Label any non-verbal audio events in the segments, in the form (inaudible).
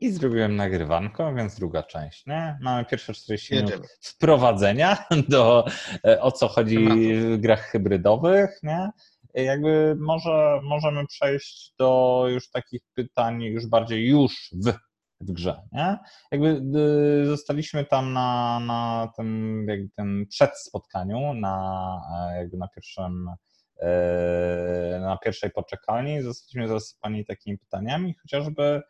I zrobiłem nagrywanko, więc druga część. Nie? Mamy pierwsze 40 minut wprowadzenia (laughs) do e, o co chodzi w grach hybrydowych. Nie? Jakby może możemy przejść do już takich pytań już bardziej już w, w grze. Nie? Jakby y, zostaliśmy tam na, na tym, jakby tym przedspotkaniu, na, e, jakby na pierwszym e, na pierwszej poczekalni. Zostaliśmy zasypani takimi pytaniami, chociażby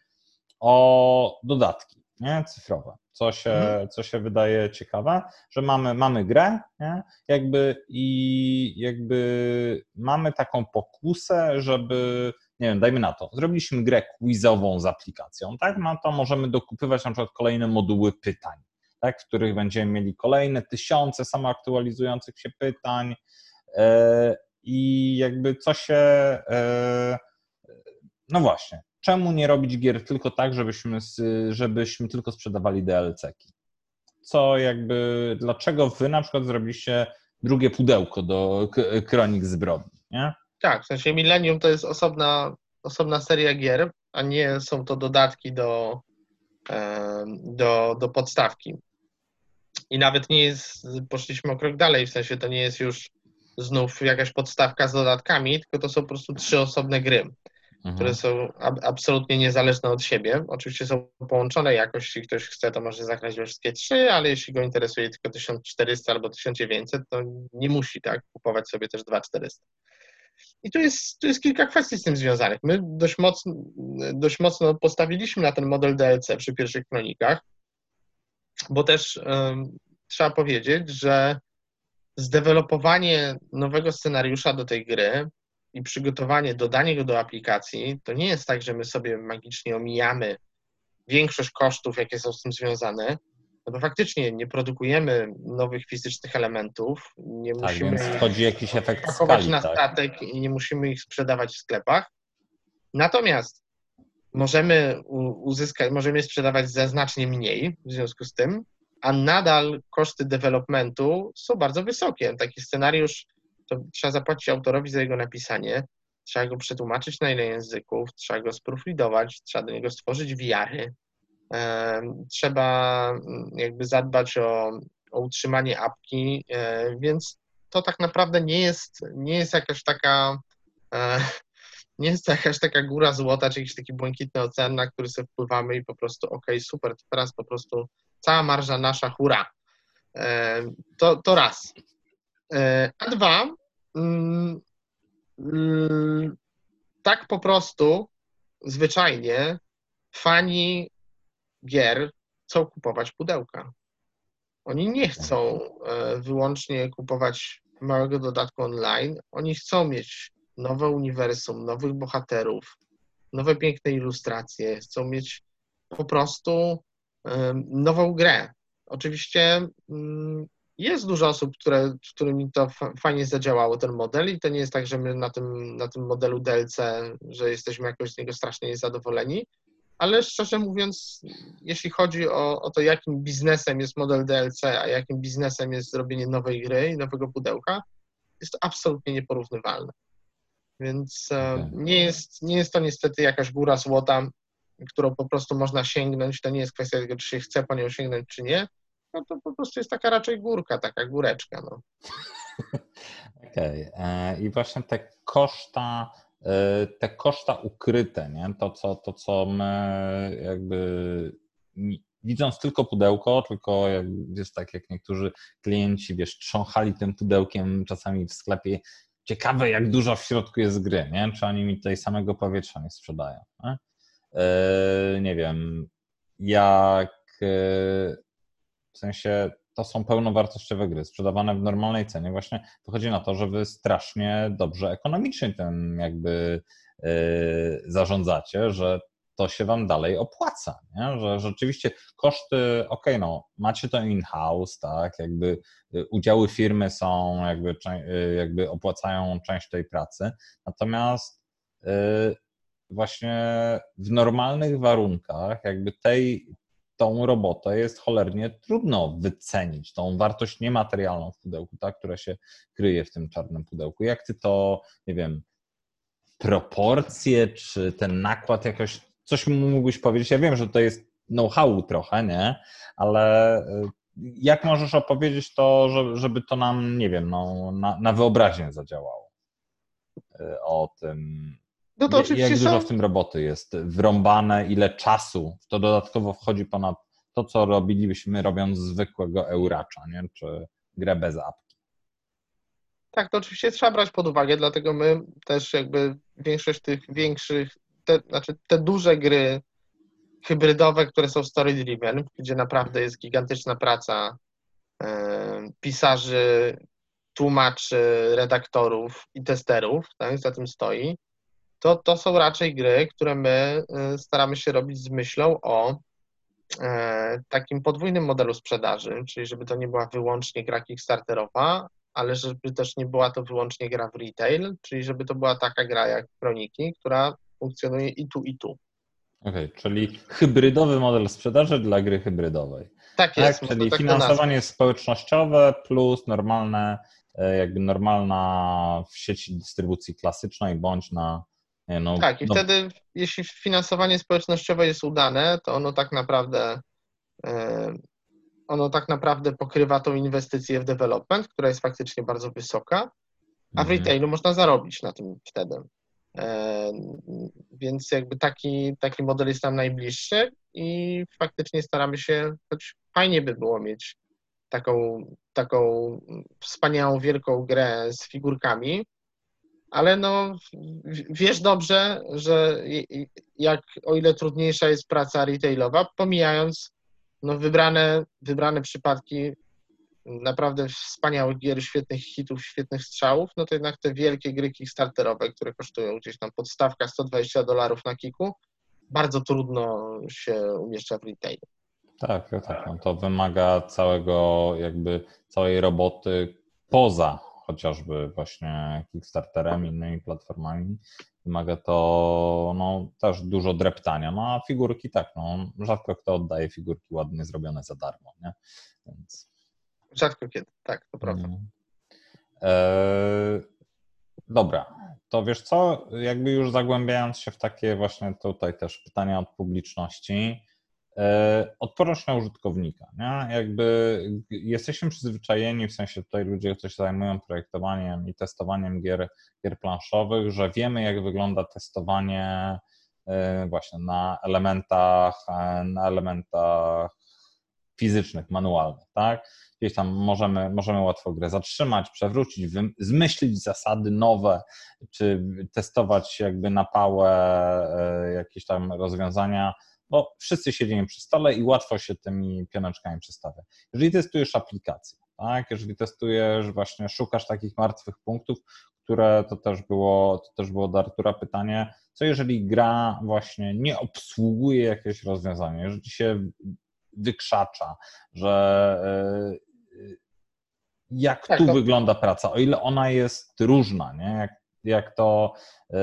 o dodatki nie? cyfrowe, co się, mhm. co się wydaje ciekawe, że mamy, mamy grę nie? Jakby i jakby mamy taką pokusę, żeby nie wiem, dajmy na to, zrobiliśmy grę quizową z aplikacją, tak? No to możemy dokupywać na przykład kolejne moduły pytań, tak? w których będziemy mieli kolejne tysiące samoaktualizujących się pytań yy, i jakby co się, yy, no właśnie, czemu nie robić gier tylko tak, żebyśmy, żebyśmy tylko sprzedawali DLC-ki? Co jakby, dlaczego wy na przykład zrobiliście drugie pudełko do Kronik Zbrodni, nie? Tak, w sensie Millennium to jest osobna, osobna seria gier, a nie są to dodatki do, do, do podstawki. I nawet nie jest, poszliśmy o krok dalej, w sensie to nie jest już znów jakaś podstawka z dodatkami, tylko to są po prostu trzy osobne gry mhm. które są ab absolutnie niezależne od siebie. Oczywiście są połączone jakoś, jeśli ktoś chce, to może zagrać we wszystkie trzy, ale jeśli go interesuje tylko 1400 albo 1900, to nie musi tak kupować sobie też 2400. I tu jest, tu jest kilka kwestii z tym związanych. My dość mocno, dość mocno postawiliśmy na ten model DLC przy pierwszych kronikach, bo też um, trzeba powiedzieć, że zdevelopowanie nowego scenariusza do tej gry i przygotowanie, dodanie go do aplikacji, to nie jest tak, że my sobie magicznie omijamy większość kosztów, jakie są z tym związane, no bo faktycznie nie produkujemy nowych fizycznych elementów, nie tak, musimy więc wchodzi jakiś efekt skali, na tak? statek i nie musimy ich sprzedawać w sklepach. Natomiast możemy uzyskać, możemy je sprzedawać za znacznie mniej w związku z tym, a nadal koszty developmentu są bardzo wysokie. Taki scenariusz to trzeba zapłacić autorowi za jego napisanie, trzeba go przetłumaczyć na ile języków, trzeba go sprofilować, trzeba do niego stworzyć wiary, trzeba mm, jakby zadbać o, o utrzymanie apki, e, więc to tak naprawdę nie jest, nie jest jakaś taka e, (laughs) nie jest jakaś taka góra złota, czy jakiś taki błękitny ocean, na który sobie wpływamy i po prostu ok, super, to teraz po prostu cała marża nasza, hura. To, to raz. E, a dwa, mm, mm, tak po prostu, zwyczajnie, fani gier chcą kupować pudełka. Oni nie chcą e, wyłącznie kupować małego dodatku online. Oni chcą mieć nowe uniwersum, nowych bohaterów, nowe piękne ilustracje. Chcą mieć po prostu nową grę. Oczywiście mm, jest dużo osób, które, którymi to fajnie zadziałało ten model i to nie jest tak, że my na tym, na tym modelu DLC, że jesteśmy jakoś z niego strasznie niezadowoleni, ale szczerze mówiąc, jeśli chodzi o, o to, jakim biznesem jest model DLC, a jakim biznesem jest zrobienie nowej gry i nowego pudełka, jest to absolutnie nieporównywalne. Więc e, nie jest, nie jest to niestety jakaś góra złota, którą po prostu można sięgnąć. To nie jest kwestia tego, czy się chce po nią sięgnąć, czy nie no to po prostu jest taka raczej górka, taka góreczka. No. (laughs) Okej. Okay. E, I właśnie te koszta, e, te koszta ukryte, nie? To, co, to, co my jakby widząc tylko pudełko, tylko jest tak, jak niektórzy klienci, wiesz, trząchali tym pudełkiem czasami w sklepie. Ciekawe, jak dużo w środku jest gry, nie? Czy oni mi tutaj samego powietrza nie sprzedają. Nie, yy, nie wiem, jak w sensie to są pełnowartościowe gry, sprzedawane w normalnej cenie. Właśnie wychodzi na to, że wy strasznie dobrze ekonomicznie tym jakby yy, zarządzacie, że to się wam dalej opłaca, nie? że rzeczywiście koszty, ok, no macie to in-house, tak, jakby y, udziały firmy są, jakby, y, jakby opłacają część tej pracy, natomiast yy, właśnie w normalnych warunkach jakby tej, tą robotę jest cholernie trudno wycenić, tą wartość niematerialną w pudełku, ta, która się kryje w tym czarnym pudełku. Jak ty to, nie wiem, proporcje, czy ten nakład jakoś coś mógłbyś powiedzieć? Ja wiem, że to jest know-how trochę, nie? Ale y, jak możesz opowiedzieć to, żeby to nam, nie wiem, no, na, na wyobraźnię zadziałało y, o tym, no to oczywiście jak dużo w tym roboty jest wrąbane, ile czasu w to dodatkowo wchodzi ponad to, co robilibyśmy robiąc zwykłego Euracza, nie? czy grę bez apki. Tak, to oczywiście trzeba brać pod uwagę, dlatego my też jakby większość tych większych, te, znaczy te duże gry hybrydowe, które są story driven, gdzie naprawdę jest gigantyczna praca e, pisarzy, tłumaczy, redaktorów i testerów, tak, za tym stoi, to, to są raczej gry, które my e, staramy się robić z myślą o e, takim podwójnym modelu sprzedaży, czyli żeby to nie była wyłącznie gra Kickstarterowa, ale żeby też nie była to wyłącznie gra w retail, czyli żeby to była taka gra jak Kroniki, która funkcjonuje i tu, i tu. Okej, okay, czyli hybrydowy model sprzedaży dla gry hybrydowej. Tak jest. Tak, czyli tak finansowanie społecznościowe plus normalne, e, jakby normalna w sieci dystrybucji klasycznej bądź na. No, tak, i no... wtedy, jeśli finansowanie społecznościowe jest udane, to ono tak naprawdę e, ono tak naprawdę pokrywa tą inwestycję w development, która jest faktycznie bardzo wysoka, a w mhm. retailu można zarobić na tym wtedy. E, więc jakby taki, taki model jest nam najbliższy i faktycznie staramy się, choć fajnie by było mieć taką, taką wspaniałą, wielką grę z figurkami, ale no wiesz dobrze, że jak o ile trudniejsza jest praca retailowa, pomijając no wybrane, wybrane przypadki naprawdę wspaniałych gier, świetnych hitów, świetnych strzałów, no to jednak te wielkie gry kickstarterowe, które kosztują gdzieś tam podstawka 120 dolarów na kiku, bardzo trudno się umieszcza w retailu. Tak, tak. No to wymaga całego, jakby całej roboty poza chociażby właśnie Kickstarterem, innymi platformami. Wymaga to no, też dużo dreptania. No a figurki tak, no, rzadko kto oddaje figurki ładnie zrobione za darmo, nie? Więc Rzadko kiedy, tak, to prawda. Mhm. E, dobra, to wiesz co, jakby już zagłębiając się w takie właśnie tutaj też pytania od publiczności, odporność na użytkownika, nie? Jakby jesteśmy przyzwyczajeni, w sensie tutaj ludzie, którzy się zajmują projektowaniem i testowaniem gier, gier planszowych, że wiemy jak wygląda testowanie e, właśnie na elementach, na elementach fizycznych, manualnych, tak? Gdzieś tam możemy, możemy łatwo grę zatrzymać, przewrócić, zmyślić zasady nowe, czy testować jakby na pałę e, jakieś tam rozwiązania, bo wszyscy siedzimy przy stole i łatwo się tymi pioneczkami przestawia. Jeżeli testujesz aplikację, tak? Jeżeli testujesz, właśnie szukasz takich martwych punktów, które to też było, to też było do Artura pytanie, co jeżeli gra właśnie nie obsługuje jakiegoś rozwiązania, jeżeli się wykrzacza, że e, jak tak, tu to... wygląda praca, o ile ona jest różna, nie? Jak, jak to e,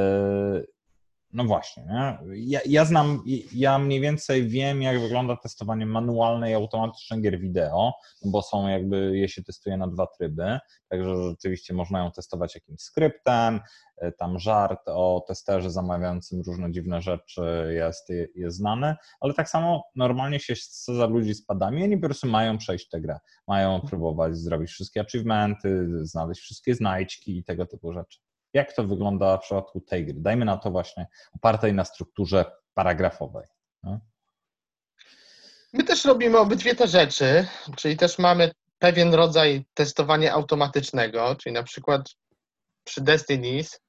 no właśnie, nie? Ja, ja znam, ja mniej więcej wiem, jak wygląda testowanie manualne i automatyczne gier wideo, bo są jakby, je się testuje na dwa tryby, także rzeczywiście można ją testować jakimś skryptem, e, tam żart o testerze zamawiającym różne dziwne rzeczy jest, jest znany, ale tak samo normalnie się za ludzi z padami, oni po prostu mają przejść tę grę, mają próbować zrobić wszystkie achievementy, znaleźć wszystkie znajdźki i tego typu rzeczy. Jak to wygląda w przypadku tej gry? Dajmy na to właśnie opartej na strukturze paragrafowej. No? My też robimy obydwie te rzeczy, czyli też mamy pewien rodzaj testowania automatycznego, czyli na przykład przy Destinies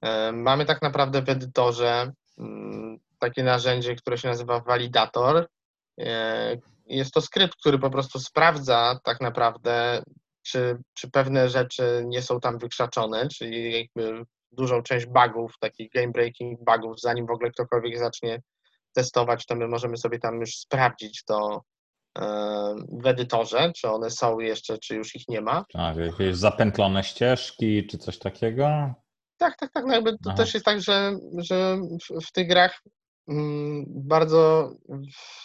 e, mamy tak naprawdę w edytorze mm, takie narzędzie, które się nazywa validator. E, jest to skrypt, który po prostu sprawdza tak naprawdę czy, czy pewne rzeczy nie są tam wykrzaczone, czyli jakby dużą część bugów, takich game breaking bugów, zanim w ogóle ktokolwiek zacznie testować, to my możemy sobie tam już sprawdzić to e, w edytorze, czy one są jeszcze, czy już ich nie ma. Tak, jakieś zapętlone ścieżki, czy coś takiego? Tak, tak, tak. No jakby to Aha. też jest tak, że, że w, w tych grach mm, bardzo,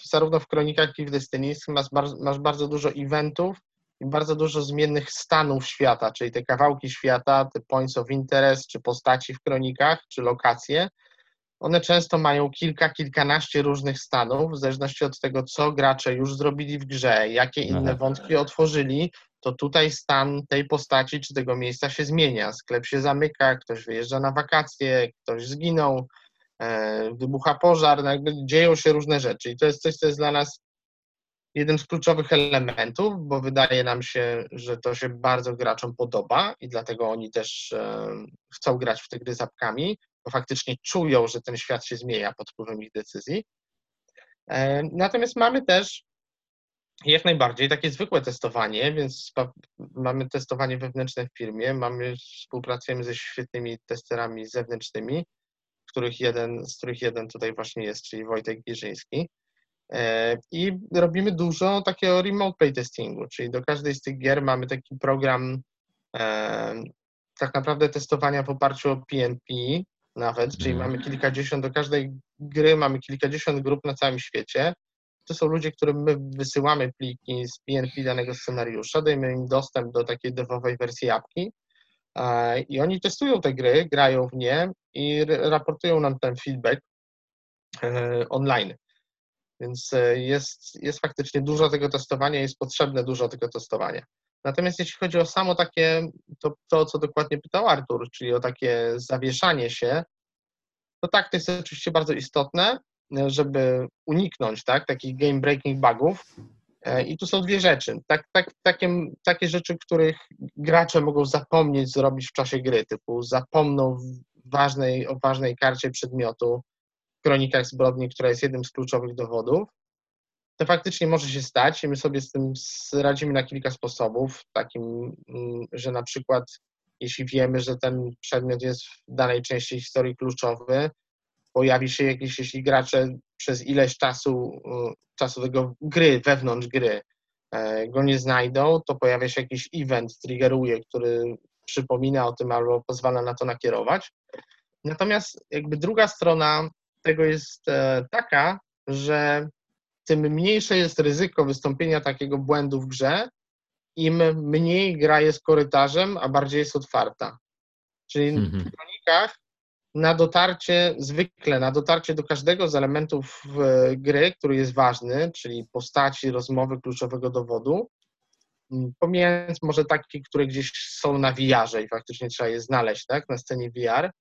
zarówno w Kronikach, jak i w Destiny masz, masz bardzo dużo eventów, bardzo dużo zmiennych stanów świata, czyli te kawałki świata, te points of interest, czy postaci w kronikach, czy lokacje, one często mają kilka, kilkanaście różnych stanów, w zależności od tego, co gracze już zrobili w grze, jakie inne wątki otworzyli, to tutaj stan tej postaci czy tego miejsca się zmienia. Sklep się zamyka, ktoś wyjeżdża na wakacje, ktoś zginął, e, wybucha pożar, no dzieją się różne rzeczy. I to jest coś, co jest dla nas jednym z kluczowych elementów, bo wydaje nam się, że to się bardzo graczom podoba i dlatego oni też e, chcą grać w te gry z apkami, bo faktycznie czują, że ten świat się zmienia pod wpływem ich decyzji. E, natomiast mamy też jak najbardziej takie zwykłe testowanie, więc mamy testowanie wewnętrzne w firmie, mamy, współpracujemy ze świetnymi testerami zewnętrznymi, których jeden, z których jeden tutaj właśnie jest, czyli Wojtek Gierzyński. E, I robimy dużo takiego remote playtestingu, czyli do każdej z tych gier mamy taki program e, tak naprawdę testowania w oparciu o PNP nawet, czyli mhm. mamy kilkadziesiąt, do każdej gry mamy kilkadziesiąt grup na całym świecie. To są ludzie, którym my wysyłamy pliki z PNP danego scenariusza, dajemy im dostęp do takiej devowej wersji apki e, i oni testują te gry, grają w nie i raportują nam ten feedback online. Więc e, jest, jest faktycznie dużo tego testowania, jest potrzebne dużo tego testowania. Natomiast jeśli chodzi o samo takie, to, to co dokładnie pytał Artur, czyli o takie zawieszanie się, to tak, to jest oczywiście bardzo istotne, żeby uniknąć tak, takich game breaking bugów. E, I tu są dwie rzeczy. Tak, tak, takie, takie rzeczy, których gracze mogą zapomnieć zrobić w czasie gry, typu zapomną ważnej, o ważnej karcie przedmiotu, kronikach zbrodni, która jest jednym z kluczowych dowodów, to faktycznie może się stać i my sobie z tym radzimy na kilka sposobów, takim, mm, że na przykład jeśli wiemy, że ten przedmiot jest w danej części historii kluczowy, pojawi się jakiś, jeśli gracze przez ileś czasu, y, czasu tego gry, wewnątrz gry e, go nie znajdą, to pojawia się jakiś event, triggeruje, który przypomina o tym albo pozwala na to nakierować. Natomiast jakby druga strona tego jest e, taka, że tym mniejsze jest ryzyko wystąpienia takiego błędu w grze, im mniej gra jest korytarzem, a bardziej jest otwarta. Czyli mhm. w kronikach na dotarcie, zwykle na dotarcie do każdego z elementów gry, który jest ważny, czyli postaci, rozmowy, kluczowego dowodu, pomijając może takie, które gdzieś są na VR-ze i faktycznie trzeba je znaleźć tak, na scenie VR,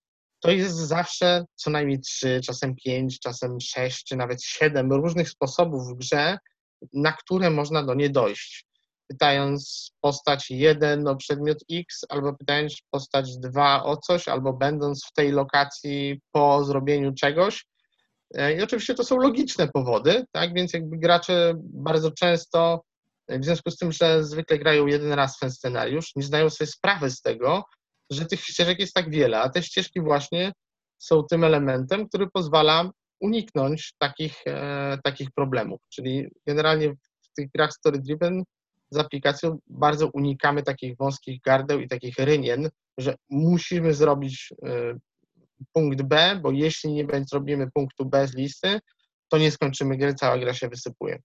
to jest zawsze co najmniej trzy, czasem pięć, czasem sześć, czy nawet siedem różnych sposobów w grze, na które można do niej dojść. Pytając postać jeden o przedmiot X, albo pytając postać dwa o coś, albo będąc w tej lokacji po zrobieniu czegoś. E, I oczywiście to są logiczne powody, tak? Więc jakby gracze bardzo często, w związku z tym, że zwykle grają jeden raz ten scenariusz, nie zdają sobie sprawy z tego, że tych ścieżek jest tak wiele, a te ścieżki właśnie są tym elementem, który pozwala uniknąć takich, e, takich problemów. Czyli generalnie w tych grach story-driven z aplikacją bardzo unikamy takich wąskich gardeł i takich rynien, że musimy zrobić e, punkt B, bo jeśli nie zrobimy punktu B z listy, to nie skończymy gry, cała gra się wysypuje.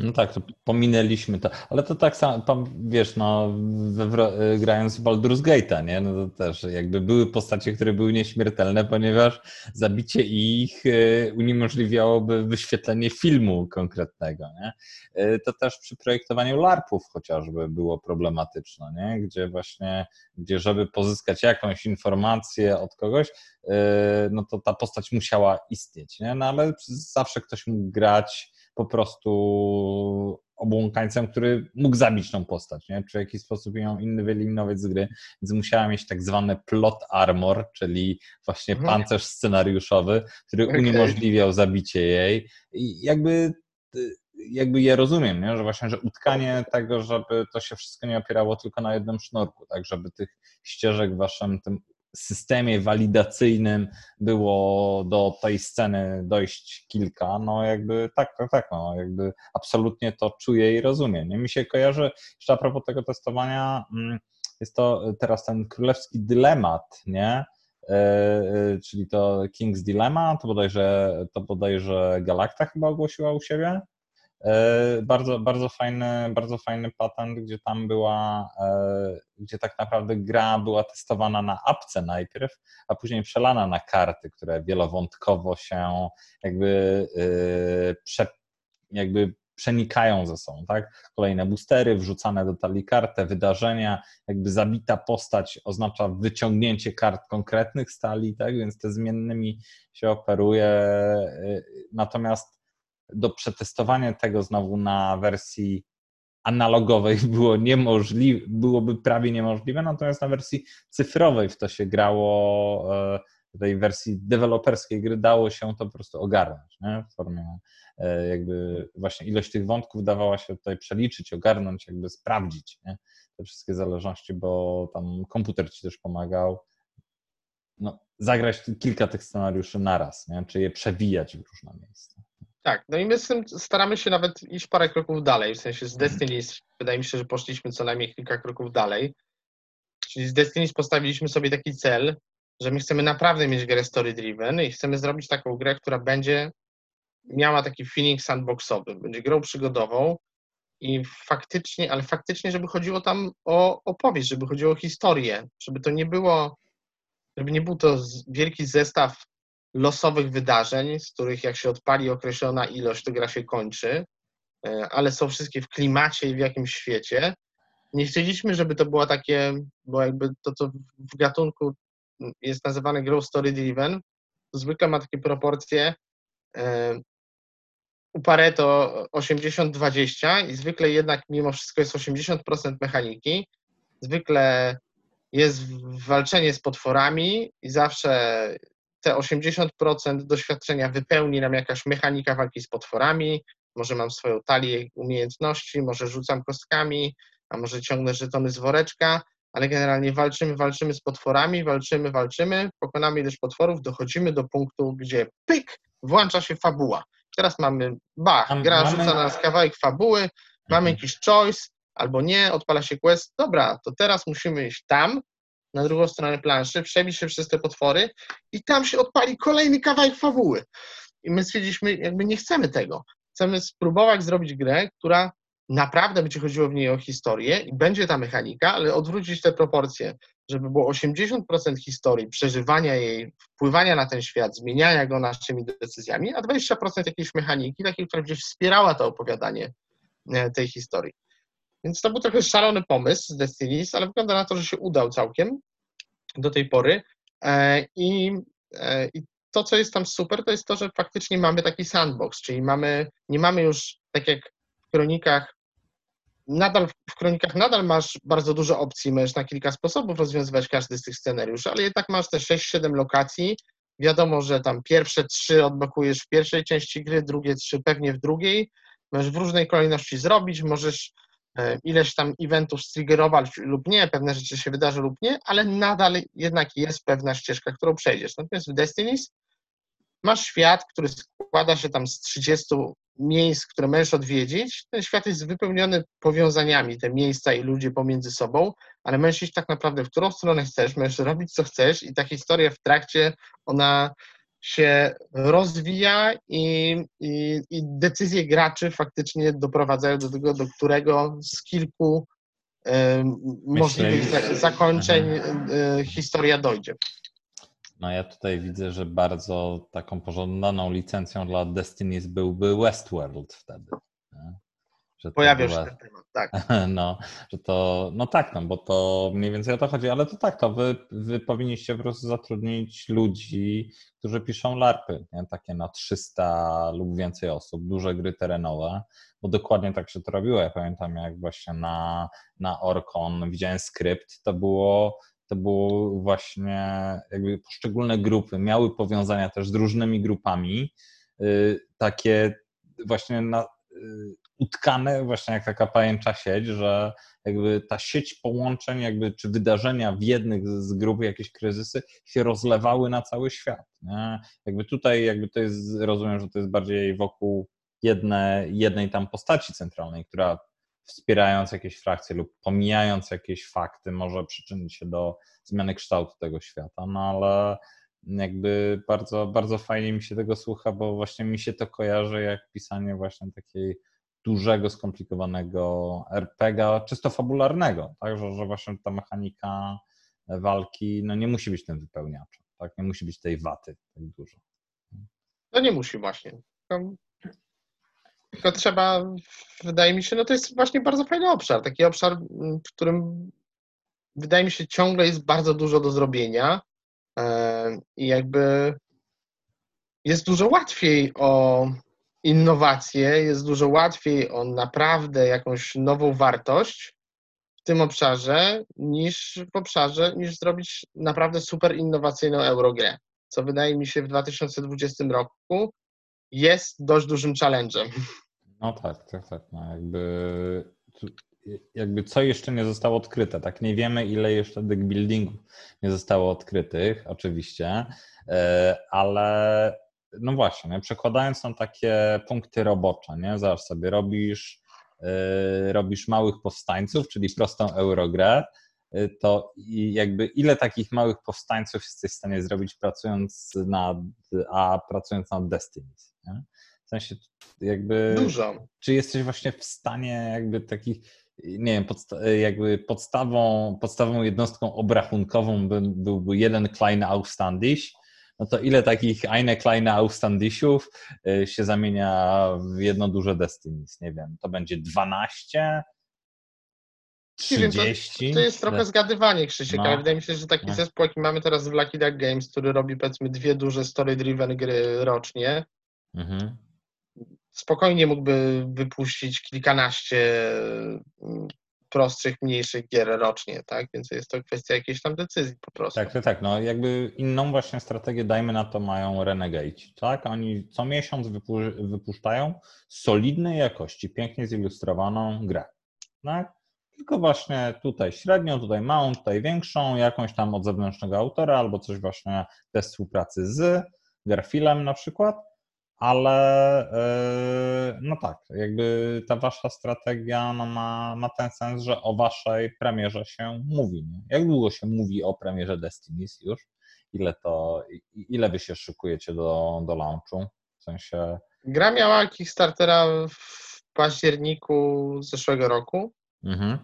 No tak, to pominęliśmy to, ale to tak samo, wiesz, no, we, grając w Baldur's Gate'a, nie, no to też jakby były postacie, które były nieśmiertelne, ponieważ zabicie ich e, uniemożliwiałoby wyświetlenie filmu konkretnego, nie. E, to też przy projektowaniu LARPów chociażby było problematyczne, nie, gdzie właśnie, gdzie żeby pozyskać jakąś informację od kogoś, e, no to ta postać musiała istnieć, nie, no ale zawsze ktoś mógł grać po prostu obłąkańcem, który mógł zabić tą postać, nie? czy w jakiś sposób ją inny wyeliminować z gry, więc musiała mieć tak zwany plot armor, czyli właśnie mhm. pancerz scenariuszowy, który okay. uniemożliwiał zabicie jej i jakby jakby je rozumiem, nie? że właśnie, że utkanie tego, żeby to się wszystko nie opierało tylko na jednym sznurku, tak, żeby tych ścieżek waszym tym systemie walidacyjnym było do tej sceny dojść kilka, no jakby tak, tak, tak, no jakby absolutnie to czuję i rozumiem. Nie? Mi się kojarzy, jeszcze a propos tego testowania, mm, jest to teraz ten królewski dylemat, nie? E, e, czyli to King's Dilemma, to bodajże, to bodajże Galacta chyba ogłosiła u siebie. E, bardzo, bardzo, fajny, bardzo fajny patent, gdzie tam była, e, gdzie tak naprawdę gra była testowana na apce najpierw, a później przelana na karty, które wielowątkowo się jakby, e, prze, jakby przenikają ze sobą, tak? Kolejne boostery wrzucane do talii kartę, wydarzenia, jakby zabita postać oznacza wyciągnięcie kart konkretnych z talii, tak? Więc te zmiennymi się operuje. Natomiast do przetestowania tego znowu na wersji analogowej (laughs) było niemożliwe, byłoby prawie niemożliwe, natomiast na wersji cyfrowej w to się grało, e, w tej wersji deweloperskiej gry dało się to po prostu ogarnąć, nie? w formie e, jakby właśnie ilość tych wątków dawała się tutaj przeliczyć, ogarnąć, jakby sprawdzić nie? te wszystkie zależności, bo tam komputer ci też pomagał. No, zagrać kilka tych scenariuszy naraz, nie? czy je przewijać w różne miejsca. Tak, no i my z tym staramy się nawet iść parę kroków dalej, w sensie z mhm. Destiny wydaje mi się, że poszliśmy co najmniej kilka kroków dalej. Czyli z Destiny postawiliśmy sobie taki cel, że my chcemy naprawdę mieć grę story driven i chcemy zrobić taką grę, która będzie miała taki feeling sandboxowy, będzie grą przygodową i faktycznie, ale faktycznie, żeby chodziło tam o opowieść, żeby chodziło o historię, żeby to nie było, żeby nie był to wielki zestaw losowych wydarzeń, z których jak się odpali określona ilość, to gra się kończy, e, ale są wszystkie w klimacie i w jakimś świecie. Nie chcieliśmy, żeby to było takie, bo jakby to, co w gatunku jest nazywane grą story driven, zwykle ma takie proporcje e, u Pareto 80-20 i zwykle jednak mimo wszystko jest 80% mechaniki. Zwykle jest walczenie z potworami i zawsze te 80% doświadczenia wypełni nam jakaś mechanika walki z potworami, może mam swoją talię umiejętności, może rzucam kostkami, a może ciągnę żetony z woreczka, ale generalnie walczymy, walczymy z potworami, walczymy, walczymy, pokonamy ileś potworów, dochodzimy do punktu, gdzie pyk, włącza się fabuła. Teraz mamy, bach, gra mamy... rzuca na nas kawałek fabuły, mamy mhm. jakiś choice, albo nie, odpala się quest, dobra, to teraz musimy iść tam, na drugą stronę planszy, przebić się przez te potwory i tam się odpali kolejny kawałek fabuły. I my stwierdziliśmy, jakby nie chcemy tego. Chcemy spróbować zrobić grę, która naprawdę będzie chodziło w niej o historię i będzie ta mechanika, ale odwrócić te proporcje, żeby było 80% historii, przeżywania jej, wpływania na ten świat, zmieniania go naszymi decyzjami, a 20% jakiejś mechaniki, takiej, która gdzieś wspierała to opowiadanie e, tej historii. Więc to był trochę szalony pomysł z Destinies, ale wygląda na to, że się udał całkiem do tej pory. E, I, e, I to, co jest tam super, to jest to, że faktycznie mamy taki sandbox, czyli mamy, nie mamy już, tak jak w kronikach, nadal w kronikach nadal masz bardzo dużo opcji, możesz na kilka sposobów rozwiązywać każdy z tych scenariuszy, ale jednak masz te 6-7 lokacji. Wiadomo, że tam pierwsze trzy odblokujesz w pierwszej części gry, drugie trzy pewnie w drugiej. Możesz w różnej kolejności zrobić, możesz ileś tam eventów striggerować lub nie, pewne rzeczy się wydarzy lub nie, ale nadal jednak jest pewna ścieżka, którą przejdziesz. Natomiast w Destinies masz świat, który składa się tam z 30 miejsc, które możesz odwiedzić. Ten świat jest wypełniony powiązaniami, te miejsca i ludzie pomiędzy sobą, ale możesz iść tak naprawdę w którą stronę chcesz, możesz robić co chcesz i ta historia w trakcie, ona się rozwija i, i, i, decyzje graczy faktycznie doprowadzają do tego, do którego z kilku e, możliwych zakończeń e, historia dojdzie. No ja tutaj widzę, że bardzo taką pożądaną licencją dla Destinies byłby Westworld wtedy. Nie? Że Pojawia się ten temat, tak. (laughs) No, że to, no tak, no, bo to mniej więcej o to chodzi, ale to tak, to wy, wy powinniście po prostu zatrudnić ludzi, którzy piszą larpy, nie? takie na 300 lub więcej osób, duże gry terenowe, bo dokładnie tak się to robiło. Ja pamiętam, jak właśnie na, na Orkon widziałem skrypt, to było to było właśnie jakby poszczególne grupy miały powiązania też z różnymi grupami, yy, takie właśnie na, utkane właśnie jak taka pajęcza sieć, że jakby ta sieć połączeń, jakby czy wydarzenia w jednych z grup, jakieś kryzysy się rozlewały na cały świat. Nie? Jakby tutaj jakby to jest, rozumiem, że to jest bardziej wokół jedne, jednej tam postaci centralnej, która wspierając jakieś frakcje lub pomijając jakieś fakty może przyczynić się do zmiany kształtu tego świata, no ale jakby bardzo, bardzo fajnie mi się tego słucha, bo właśnie mi się to kojarzy jak pisanie właśnie takiej dużego, skomplikowanego RPGa, czysto fabularnego, tak, że, że właśnie ta mechanika walki no nie musi być tym wypełniaczem, tak, nie musi być tej waty tak dużo. No nie musi właśnie. Tylko, trzeba, wydaje mi się, no to jest właśnie bardzo fajny obszar, taki obszar, w którym wydaje mi się ciągle jest bardzo dużo do zrobienia e, i jakby jest dużo łatwiej o innowacje, jest dużo łatwiej o naprawdę jakąś nową wartość w tym obszarze niż w obszarze, niż zrobić naprawdę super innowacyjną Eurogrę, co wydaje mi się w 2020 roku jest dość dużym challenge'em. No tak, tak, tak. No jakby, jakby co jeszcze nie zostało odkryte, tak? Nie wiemy, ile jeszcze deck buildingów nie zostało odkrytych, oczywiście, e, ale no właśnie, nie? przekładając na takie punkty robocze, nie? Zobacz sobie, robisz, yy, robisz małych powstańców, czyli prostą eurogrę, yy, to jakby ile takich małych powstańców jesteś w stanie zrobić pracując nad, a pracując nad Destinies, nie? W sensie jakby... Dużo. Czy jesteś właśnie w stanie jakby takich nie wiem, podsta jakby podstawą, podstawową jednostką obrachunkową by, byłby jeden klein Aufstandish, no to ile takich eine kleine Aufstandisiów y, się zamienia w jedno duże Destinies? Nie wiem, to będzie 12, 30? Wiem, to, to, jest trochę zgadywanie, Krzysiek, no. ale wydaje mi się, że taki no. zespół, jaki mamy teraz w Lucky Duck Games, który robi powiedzmy dwie duże story-driven gry rocznie, mhm. Spokojnie mógłby wypuścić kilkanaście prostszych, mniejszych gier rocznie, tak? Więc jest to kwestia jakiejś tam decyzji po prostu. Tak, tak, no jakby inną właśnie strategię, dajmy na to, mają Renegade, tak? Oni co miesiąc wypu- wypuszczają solidnej jakości, pięknie zilustrowaną grę, tak? Tylko właśnie tutaj średnią, tutaj małą, tutaj większą, jakąś tam od zewnętrznego autora albo coś właśnie bez współpracy z Garfilem na przykład ale e, no tak, jakby ta wasza strategia no ma, ma ten sens, że o waszej premierze się mówi. Nie? Jak długo się mówi o premierze Destinies już? Ile to, ile wy się szykujecie do, do launchu? W sensie... Gra miała Kickstartera w październiku zeszłego roku. Mhm.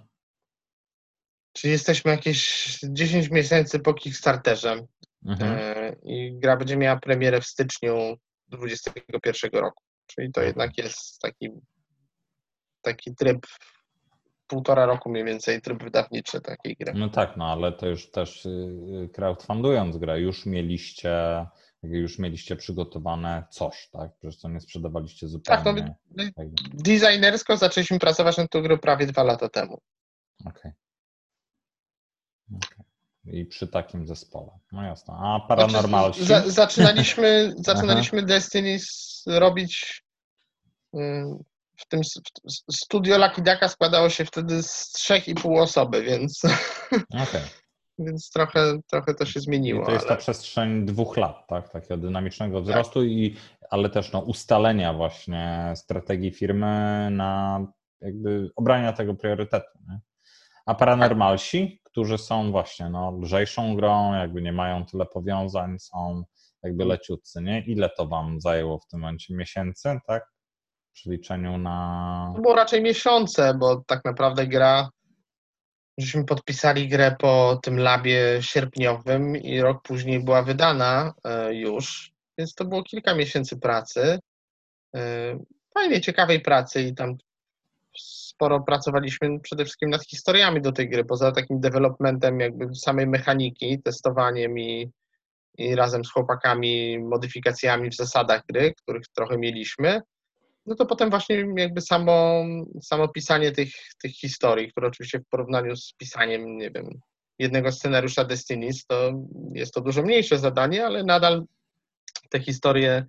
Czyli jesteśmy jakieś 10 miesięcy po Kickstarterze. Mhm. E, I gra będzie miała premierę w styczniu 2021 roku. Czyli to jednak jest taki, taki tryb półtora roku mniej więcej tryb wydawniczy takiej gry. No tak, no ale to już też y, crowdfundując grę, już mieliście już mieliście przygotowane coś, tak? Przecież to nie sprzedawaliście zupełnie. Tak, no, tak. designersko zaczęliśmy pracować nad tą grą prawie dwa lata temu. Okej. Okay. okay i przy takim zespole. No jasne. A paranormal. Znaczy, za, zaczynaliśmy (laughs) (laughs) zaczynaliśmy Destiny robić mm, w tym studio Lucky Ducka składało się wtedy z trzech i pół osoby, więc (laughs) okay. więc trochę, trochę to się zmieniło. I to jest ale... ta przestrzeń dwóch lat, tak? Takiego dynamicznego wzrostu, tak. i, ale też no, ustalenia właśnie strategii firmy na jakby obrania tego priorytetu. Nie? A paranormalsi, którzy są właśnie no, lżejszą grą, jakby nie mają tyle powiązań, są jakby mm. leciutcy, nie? Ile to wam zajęło w tym momencie? Miesięcy, tak? W przeliczeniu na... To było raczej miesiące, bo tak naprawdę gra żeśmy podpisali grę po tym labie sierpniowym i rok później była wydana e, już, więc to było kilka miesięcy pracy. E, fajnej, ciekawej pracy i tam sporo pracowaliśmy przede wszystkim nad historiami do tej gry, poza takim developmentem jakby samej mechaniki, testowaniem i, i razem z chłopakami modyfikacjami w zasadach gry, których trochę mieliśmy, no to potem właśnie jakby samo, samo pisanie tych, tych historii, które oczywiście w porównaniu z pisaniem, nie wiem, jednego scenariusza Destinies, to jest to dużo mniejsze zadanie, ale nadal te historie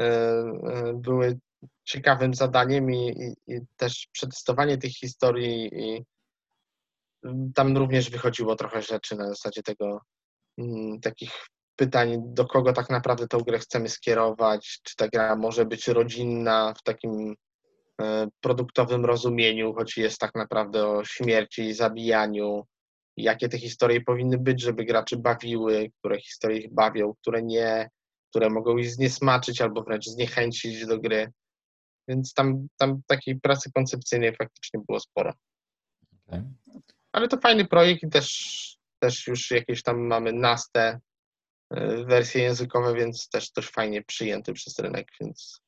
e, e, były ciekawym zadaniem i, i, i też przetestowanie tych historii i tam również wychodziło trochę rzeczy na zasadzie tego mm, takich pytań, do kogo tak naprawdę tę grę chcemy skierować, czy ta gra może być rodzinna w takim e, produktowym rozumieniu, choć jest tak naprawdę o śmierci i zabijaniu, jakie te historie powinny być, żeby graczy bawiły, które historie ich bawią, które nie, które mogą ich zniesmaczyć albo wręcz zniechęcić do gry. Więc tam, tam takiej pracy koncepcyjnej faktycznie było sporo. Okay. Ale to fajny projekt i też, też już jakieś tam mamy naste y, wersje językowe, więc też też fajnie przyjęty przez rynek, więc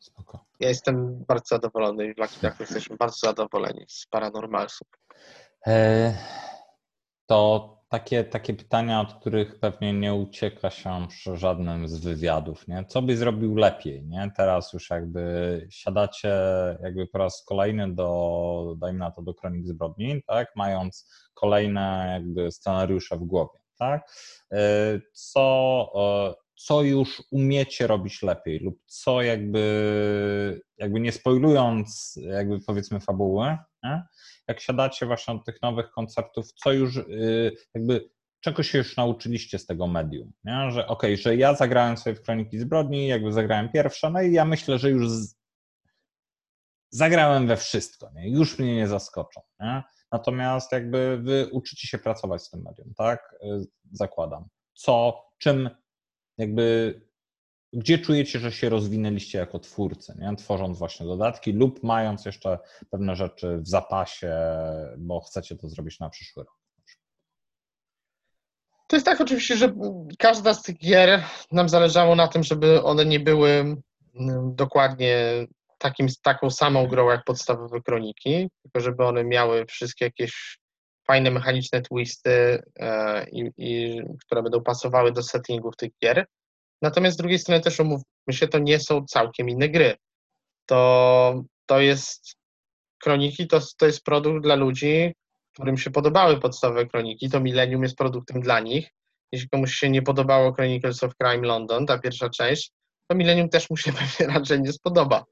Spoko. ja jestem bardzo zadowolony i w Lucky jesteśmy bardzo zadowoleni z Paranormalsów. E, to takie, takie pytania, od których pewnie nie ucieka się przy żadnym z wywiadów, nie? Co by zrobił lepiej, nie? Teraz już jakby siadacie jakby po raz kolejny do, dajmy na to, do Kronik Zbrodni, tak? Mając kolejne jakby scenariusze w głowie, tak? E, co, co już umiecie robić lepiej lub co jakby, jakby nie spoilując jakby powiedzmy fabuły, nie? Jak siadacie właśnie od tych nowych konceptów, co już y, jakby czego się już nauczyliście z tego medium, nie? że okej, okay, że ja zagrałem sobie w Kroniki Zbrodni, jakby zagrałem pierwsze, no i ja myślę, że już z... zagrałem we wszystko, nie? już mnie nie zaskoczą. Nie? Natomiast jakby wy uczycie się pracować z tym medium, tak? Y, zakładam. Co, czym jakby gdzie czujecie, że się rozwinęliście jako twórcy, nie? tworząc właśnie dodatki lub mając jeszcze pewne rzeczy w zapasie, bo chcecie to zrobić na przyszły rok? To jest tak oczywiście, że każda z tych gier nam zależało na tym, żeby one nie były mm, dokładnie takim, taką samą grą jak podstawowe kroniki, tylko żeby one miały wszystkie jakieś fajne mechaniczne twisty, e, i, i, które będą pasowały do settingów tych gier. Natomiast z drugiej strony też umówmy się, to nie są całkiem inne gry. To, to jest kroniki, to, to jest produkt dla ludzi, którym się podobały podstawowe kroniki. To Millennium jest produktem dla nich. Jeśli komuś się nie podobało Chronicles of Crime London, ta pierwsza część, to Millennium też mu się (laughs) pewnie raczej nie spodoba.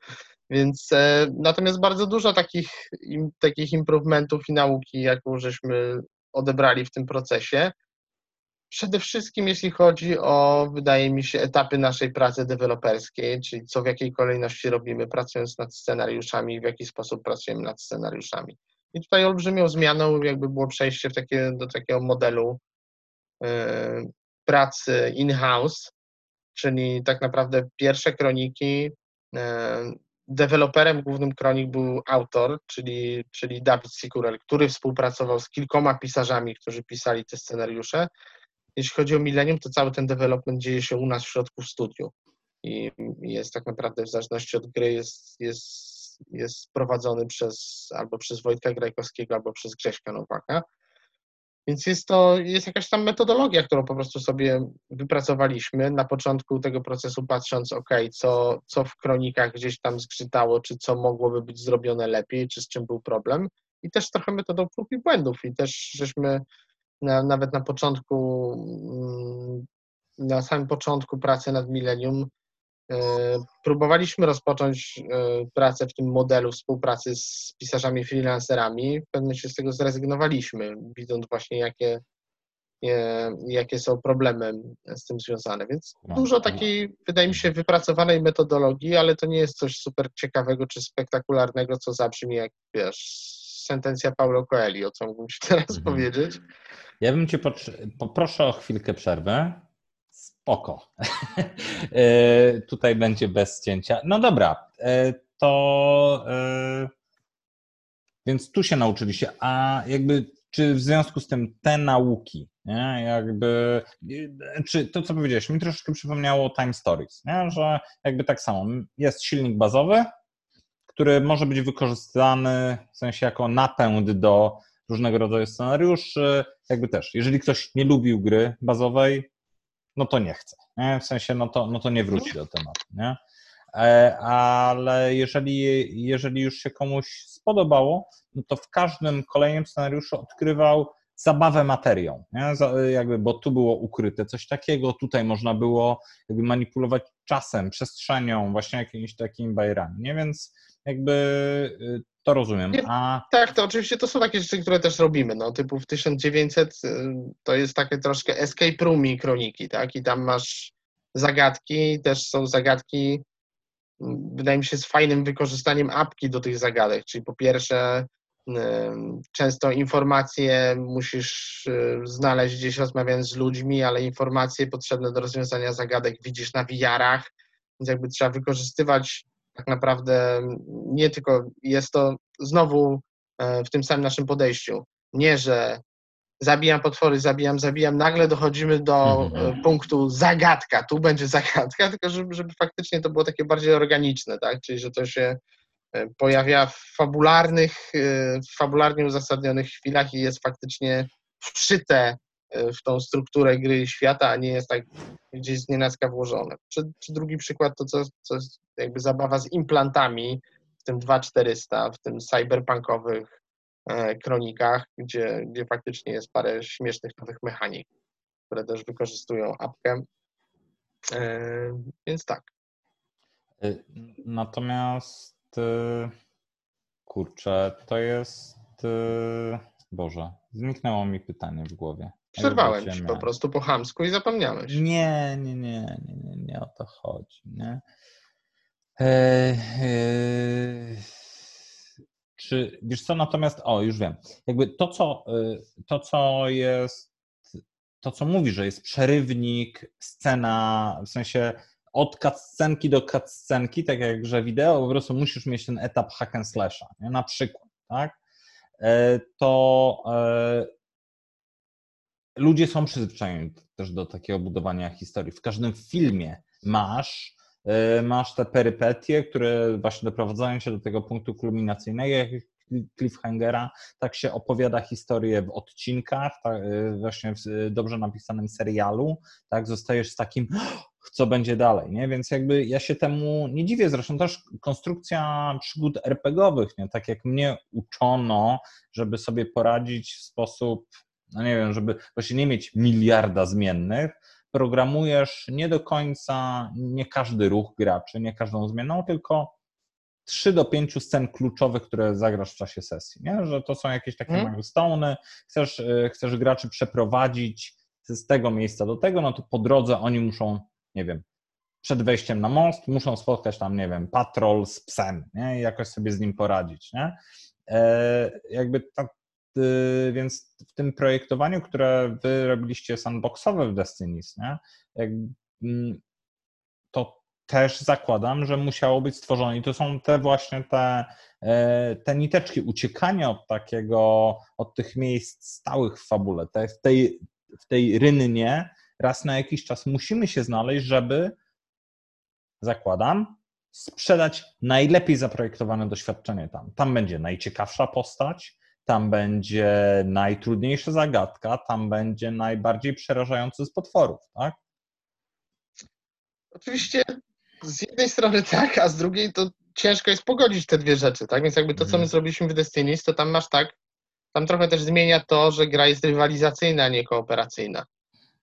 Więc e, natomiast bardzo dużo takich, im, takich improvementów i nauki, jaką żeśmy odebrali w tym procesie, Przede wszystkim jeśli chodzi o, wydaje mi się, etapy naszej pracy deweloperskiej, czyli co w jakiej kolejności robimy, pracując nad scenariuszami, w jaki sposób pracujemy nad scenariuszami. I tutaj olbrzymią zmianą jakby było przejście w takie, do takiego modelu y, pracy in-house, czyli tak naprawdę pierwsze kroniki, y, deweloperem głównym kronik był autor, czyli, czyli Dawid Sikurel, który współpracował z kilkoma pisarzami, którzy pisali te scenariusze, jeśli chodzi o Millennium, to cały ten development dzieje się u nas w środku w studiu i jest tak naprawdę w zależności od gry jest, jest, jest prowadzony przez albo przez Wojtka Grajkowskiego, albo przez Grześka Nowaka. Więc jest to jest jakaś tam metodologia, którą po prostu sobie wypracowaliśmy na początku tego procesu, patrząc, ok, co, co w kronikach gdzieś tam zgrzytało, czy co mogłoby być zrobione lepiej, czy z czym był problem. I też trochę metodą prób i błędów. I też żeśmy na, nawet na początku, mm, na samym początku pracy nad Millennium, e, próbowaliśmy rozpocząć e, pracę w tym modelu współpracy z pisarzami freelancerami. W pewnym momencie z tego zrezygnowaliśmy, widząc właśnie jakie, jakie są problemy z tym związane. Więc no. dużo takiej, wydaje mi się, wypracowanej metodologii, ale to nie jest coś super ciekawego czy spektakularnego, co zabrzmi jak, wiesz, sentencja Paulo Coelho, co mógłbym ci teraz mhm. powiedzieć. Ja bym cię poproszę o chwilkę przerwy. Spoko. (laughs) E, tutaj będzie bez cięcia. No dobra, e, to e, więc tu się nauczyliście, a jakby czy w związku z tym te nauki, nie, jakby, czy to co powiedziałeś, mi troszeczkę przypomniało Time Stories, nie, że jakby tak samo, jest silnik bazowy, który może być wykorzystany w sensie jako napęd do różnego rodzaju scenariuszy. Jakby też, jeżeli ktoś nie lubił gry bazowej, no to nie chce. Nie? W sensie, no to, no to nie wróci do tematu. Nie? E, ale jeżeli, jeżeli już się komuś spodobało, no to w każdym kolejnym scenariuszu odkrywał zabawę materią, nie? Jakby, bo tu było ukryte coś takiego, tutaj można było jakby manipulować czasem, przestrzenią, właśnie jakimiś takimi bajerami, nie? Więc jakby y, to rozumiem. A... Tak, to oczywiście to są takie rzeczy, które też robimy. No, typu w 1900 y, to jest takie troszkę escape room kroniki, tak? I tam masz zagadki, też są zagadki, wydaje mi się, z fajnym wykorzystaniem apki do tych zagadek. Czyli po pierwsze, y, często informacje musisz znaleźć gdzieś rozmawiając z ludźmi, ale informacje potrzebne do rozwiązania zagadek widzisz na VR-ach, więc jakby trzeba wykorzystywać tak naprawdę nie tylko jest to znowu w tym samym naszym podejściu. Nie, że zabijam potwory, zabijam, zabijam, nagle dochodzimy do mm-hmm. punktu zagadka, tu będzie zagadka, (laughs) tylko żeby, żeby faktycznie to było takie bardziej organiczne, tak? Czyli że to się e, pojawia w fabularnych, e, w fabularnie uzasadnionych chwilach i jest faktycznie wszyte w tą strukturę gry świata, a nie jest tak gdzieś z nienacka włożone. Czy, czy drugi przykład to, co, co jest jakby zabawa z implantami, w tym 2400, w tym cyberpunkowych E, kronikach, gdzie, gdzie faktycznie jest parę śmiesznych nowych mechanik, które też wykorzystują apkę. E, więc tak. E, natomiast kurczę, to jest Boże, zniknęło mi pytanie w głowie. Przerwałem ci po prostu po chamsku i zapomniałeś. Nie, nie, nie, nie, nie, o to chodzi. Nie? E, czy, wiesz co, natomiast, o, już wiem, jakby to, co, y, to, co jest, to, co mówi, że jest przerywnik, scena, w sensie od cutscenki do cutscenki, tak jak że wideo, po prostu musisz mieć ten etap hack and slasha, nie? na przykład, tak? E, to e, ludzie są przyzwyczajeni też do takiego budowania historii. W każdym filmie masz E, masz te perypetie, które właśnie doprowadzają się do tego punktu kulminacyjnego, cliffhangera, tak się opowiada historię w odcinkach, tak, e, właśnie w dobrze napisanym serialu, tak, zostajesz z takim co będzie dalej, nie? Więc jakby ja się temu nie dziwię, zresztą też konstrukcja przygód RPGowych, nie? Tak jak mnie uczono, żeby sobie poradzić w sposób, no nie wiem, żeby właśnie nie mieć miliarda zmiennych, programujesz nie do końca, nie każdy ruch graczy, nie każdą zmianą, tylko 3 do 5 scen kluczowych, które zagrasz w czasie sesji, nie? że to są jakieś takie milestone, chcesz, y, chcesz graczy przeprowadzić z tego miejsca do tego, no to po drodze oni muszą, nie wiem, przed wejściem na most muszą spotkać tam, nie wiem, patrol z psem, nie? I jakoś sobie z nim poradzić, nie? E, jakby ta, więc w tym projektowaniu, które wy robiliście sandboxowe w Destinies, nie? Mm, to też zakładam, że musiało być stworzone i to są te właśnie te, e, te niteczki uciekania od takiego, od tych miejsc stałych w fabule. Te, w, tej, w tej rynnie raz na jakiś czas musimy się znaleźć, żeby zakładam, sprzedać najlepiej zaprojektowane doświadczenie tam. Tam będzie najciekawsza postać, tam będzie najtrudniejsza zagadka, tam będzie najbardziej przerażający z potworów, tak? Oczywiście z jednej strony tak, a z drugiej to ciężko jest pogodzić te dwie rzeczy, tak? Więc jakby to, co my mhm. zrobiliśmy w Destinies, to tam masz tak, tam trochę też zmienia to, że gra jest rywalizacyjna, a nie kooperacyjna.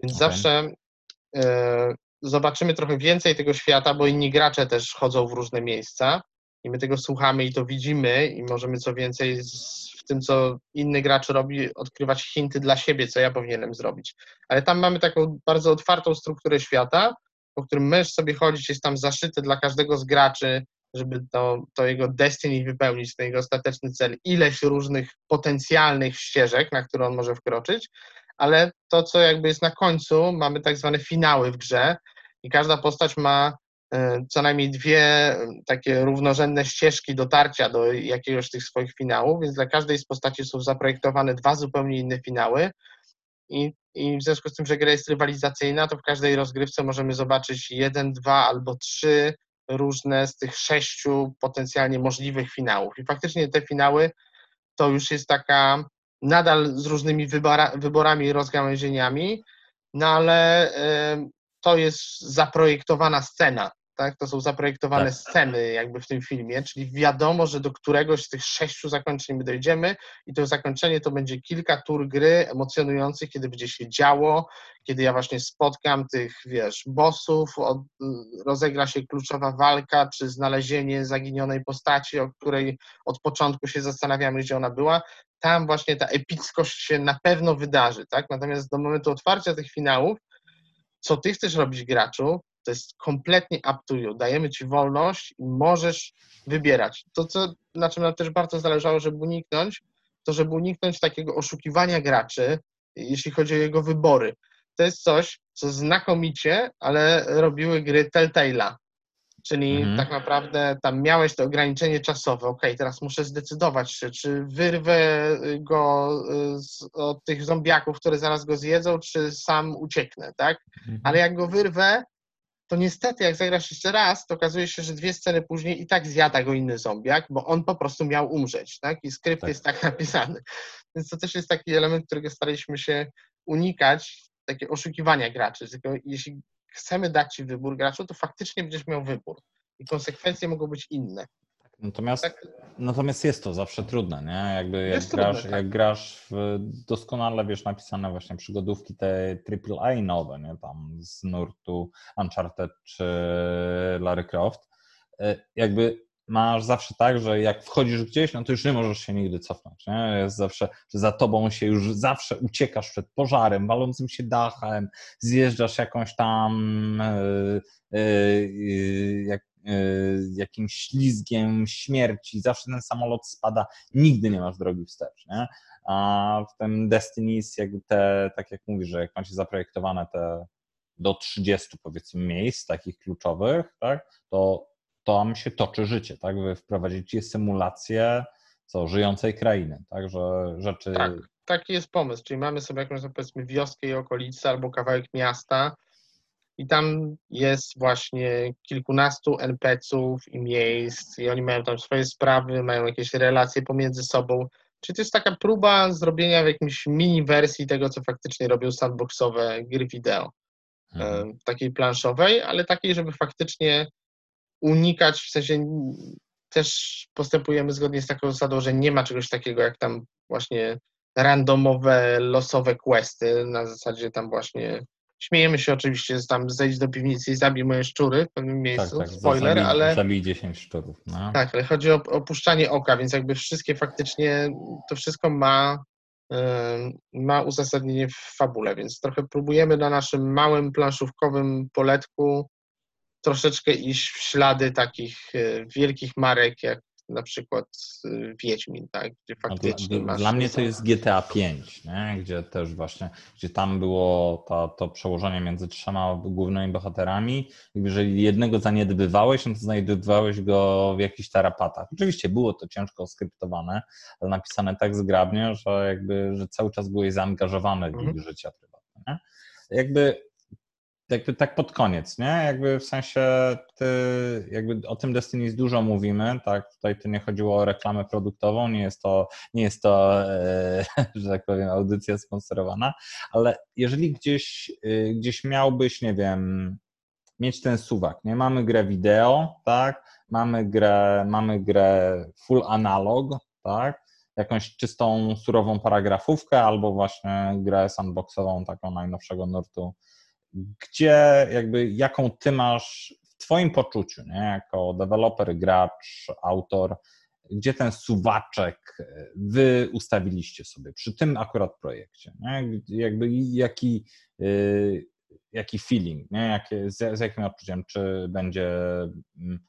Więc okay. zawsze y, zobaczymy trochę więcej tego świata, bo inni gracze też chodzą w różne miejsca i my tego słuchamy i to widzimy i możemy co więcej w tym, co inny gracz robi, odkrywać hinty dla siebie, co ja powinienem zrobić. Ale tam mamy taką bardzo otwartą strukturę świata, po którym możesz sobie chodzić, jest tam zaszyte dla każdego z graczy, żeby to, to jego destiny wypełnić, ten jego ostateczny cel, ileś różnych potencjalnych ścieżek, na które on może wkroczyć, ale to, co jakby jest na końcu, mamy tak zwane finały w grze i każda postać ma co najmniej dwie e, takie równorzędne ścieżki dotarcia do jakiegoś z tych swoich finałów, więc dla każdej z postaci są zaprojektowane dwa zupełnie inne finały. I, I w związku z tym, że gra jest rywalizacyjna, to w każdej rozgrywce możemy zobaczyć jeden, dwa albo trzy różne z tych sześciu potencjalnie możliwych finałów. I faktycznie te finały to już jest taka nadal z różnymi wybora, wyborami i rozgałęzieniami, no ale y, to jest zaprojektowana scena tak? To są zaprojektowane tak. sceny jakby w tym filmie, czyli wiadomo, że do któregoś z tych sześciu zakończeń my dojdziemy i to zakończenie to będzie kilka tur gry emocjonujących, kiedy będzie się działo, kiedy ja właśnie spotkam tych, wiesz, bossów, od, rozegra się kluczowa walka, czy znalezienie zaginionej postaci, o której od początku się zastanawiamy, gdzie ona była, tam właśnie ta epickość się na pewno wydarzy, tak? Natomiast do momentu otwarcia tych finałów, co ty chcesz robić graczu, to jest kompletnie up to you. Dajemy ci wolność i możesz wybierać. To, co, na czym nam też bardzo zależało, żeby uniknąć, to żeby uniknąć takiego oszukiwania graczy, jeśli chodzi o jego wybory. To jest coś, co znakomicie, ale robiły gry Telltale'a. Czyli Mhm. tak naprawdę tam miałeś to ograniczenie czasowe. Ok, teraz muszę zdecydować się, czy wyrwę go y, z, od tych zombiaków, które zaraz go zjedzą, czy sam ucieknę, tak? Mhm. Ale jak go wyrwę, to niestety, jak zagrasz jeszcze raz, to okazuje się, że dwie sceny później i tak zjada go inny zombiak, bo on po prostu miał umrzeć, tak? I skrypt Tak. jest tak napisany. Więc to też jest taki element, którego staraliśmy się unikać, takie oszukiwania graczy. Tylko jeśli chcemy dać ci wybór graczu, to faktycznie będziesz miał wybór. I konsekwencje mogą być inne. Natomiast, Tak, natomiast jest to zawsze trudne, nie? Jakby jak Jest trudne, grasz, tak. jak grasz w doskonale, wiesz, napisane właśnie przygodówki te AAA nowe, nie? Tam z nurtu Uncharted czy Lara Croft, e, jakby masz zawsze tak, że jak wchodzisz gdzieś, no to już nie możesz się nigdy cofnąć, nie? Jest zawsze, że za tobą się już zawsze uciekasz przed pożarem, walącym się dachem, zjeżdżasz jakąś tam e, e, jak, jakimś ślizgiem śmierci, zawsze ten samolot spada, nigdy nie masz drogi wstecz, nie? A w tym Destiny jest jakby te, tak jak mówisz, że jak macie zaprojektowane te do 30 powiedzmy miejsc takich kluczowych, tak, to tam się toczy życie, tak? Wy wprowadzicie symulację co, żyjącej krainy, tak, że rzeczy... Tak. Taki jest pomysł, czyli mamy sobie jakąś powiedzmy wioskę i okolice albo kawałek miasta i tam jest właśnie kilkunastu NPC-ów i miejsc i oni mają tam swoje sprawy, mają jakieś relacje pomiędzy sobą. Czyli to jest taka próba zrobienia w jakimś mini wersji tego, co faktycznie robią sandboxowe gry wideo. E, takiej planszowej, ale takiej, żeby faktycznie unikać, w sensie też postępujemy zgodnie z taką zasadą, że nie ma czegoś takiego jak tam właśnie randomowe, losowe questy, na zasadzie tam właśnie śmiejemy się oczywiście, że tam zejdź do piwnicy i zabij moje szczury w pewnym Tak, miejscu, tak, spoiler, zabij, ale zabij 10 szczurów, no. tak, ale chodzi o opuszczanie oka, więc jakby wszystkie faktycznie, to wszystko ma, em, ma uzasadnienie w fabule, więc trochę próbujemy na naszym małym planszówkowym poletku troszeczkę iść w ślady takich e, wielkich marek, jak na przykład e, Wiedźmin, tak, gdzie No faktycznie dla, masz... dla mnie to jest GTA 5, nie? gdzie też właśnie, gdzie tam było ta, to przełożenie między trzema głównymi bohaterami. Jeżeli jednego zaniedbywałeś, no to znajdowałeś go w jakichś tarapatach. Oczywiście było to ciężko skryptowane, ale napisane tak zgrabnie, że jakby, że cały czas byłeś zaangażowany w Mhm. ich życia prywatne. Jakby jakby tak pod koniec, nie? Jakby w sensie ty, jakby o tym Destiny dużo mówimy, tak? Tutaj to nie chodziło o reklamę produktową, nie jest to, nie jest to, e, (laughs) że tak powiem, audycja sponsorowana, ale jeżeli gdzieś, y, gdzieś miałbyś, nie wiem, mieć ten suwak, nie? Mamy grę wideo, tak? Mamy grę, mamy grę full analog, tak? Jakąś czystą, surową paragrafówkę albo właśnie grę sandboxową, taką najnowszego nurtu gdzie jakby jaką ty masz w twoim poczuciu, nie? jako deweloper, gracz, autor, gdzie ten suwaczek wy ustawiliście sobie przy tym akurat projekcie, nie? jakby jaki, y, jaki feeling, nie? Jakie, z, z jakim odczuciem, czy będzie, mm,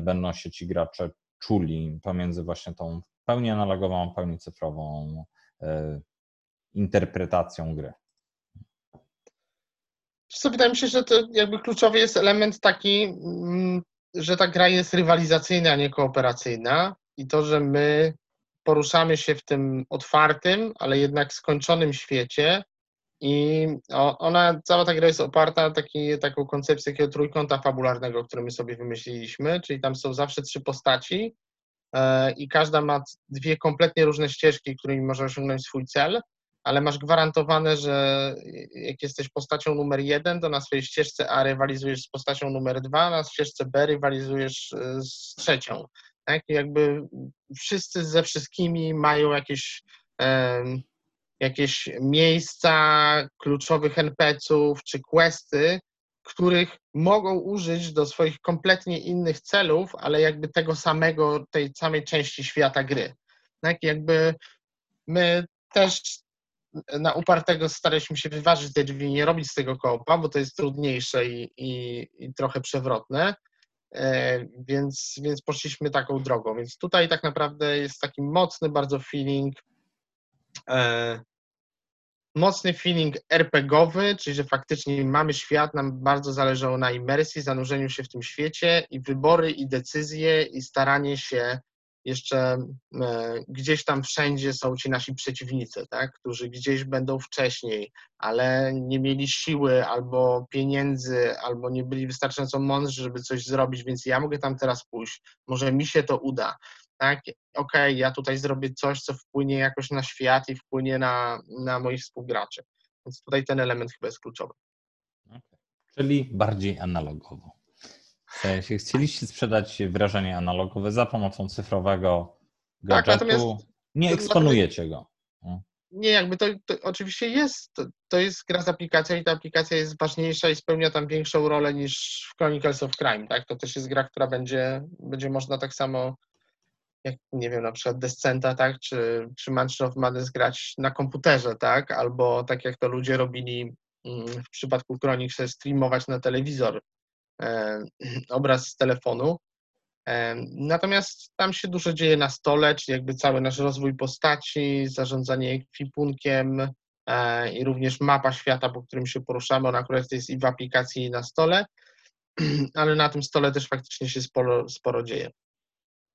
będą się ci gracze czuli pomiędzy właśnie tą pełni analogową, pełni cyfrową interpretacją gry. Co, wydaje mi się, że to jakby kluczowy jest element taki, mm, że ta gra jest rywalizacyjna, a nie kooperacyjna. I to, że my poruszamy się w tym otwartym, ale jednak skończonym świecie. I ona, cała ta gra jest oparta na taki, taką koncepcję takiego trójkąta fabularnego, który my sobie wymyśliliśmy, czyli tam są zawsze trzy postaci e, i każda ma dwie kompletnie różne ścieżki, którymi może osiągnąć swój cel, ale masz gwarantowane, że jak jesteś postacią numer jeden, to na swojej ścieżce A rywalizujesz z postacią numer dwa, na ścieżce B rywalizujesz e, z trzecią. Tak? I jakby wszyscy ze wszystkimi mają jakieś, em, jakieś miejsca kluczowych NPC-ów czy questy, których mogą użyć do swoich kompletnie innych celów, ale jakby tego samego, tej samej części świata gry. Tak? Jakby my też na upartego staraliśmy się wyważyć te drzwi, nie robić z tego koopa, bo to jest trudniejsze i, i, i trochę przewrotne, e, więc, więc poszliśmy taką drogą. Więc tutaj tak naprawdę jest taki mocny bardzo feeling e, mocny feeling RPGowy, czyli że faktycznie mamy świat, nam bardzo zależało na imersji, zanurzeniu się w tym świecie i wybory i decyzje i staranie się jeszcze e, gdzieś tam wszędzie są ci nasi przeciwnicy, tak? którzy gdzieś będą wcześniej, ale nie mieli siły albo pieniędzy, albo nie byli wystarczająco mądrzy, żeby coś zrobić, więc ja mogę tam teraz pójść, może mi się to uda. Tak, okej, okay, ja tutaj zrobię coś, co wpłynie jakoś na świat i wpłynie na, na moich współgraczy. Więc tutaj ten element chyba jest kluczowy. Okay. Czyli bardziej analogowo. Jeśli chcieliście sprzedać wrażenie analogowe za pomocą cyfrowego tak, gadżetu, tak, nie eksponujecie go. No. Nie, jakby to, to oczywiście jest, to, to, jest gra z aplikacją i ta aplikacja jest ważniejsza i spełnia tam większą rolę niż w Chronicles of Crime, tak? To też jest gra, która będzie, będzie można tak samo jak, nie wiem, na przykład Descenta, tak? Czy, czy Mansion of Madness grać na komputerze, tak? Albo tak jak to ludzie robili mm, w przypadku Chronicles, streamować na telewizor (clears throat) obraz z telefonu. E, natomiast tam się dużo dzieje na stole, czyli jakby cały nasz rozwój postaci, zarządzanie ekwipunkiem e, i również mapa świata, po którym się poruszamy. Ona akurat jest i w aplikacji, i na stole, (clears throat) ale na tym stole też faktycznie się sporo, sporo dzieje.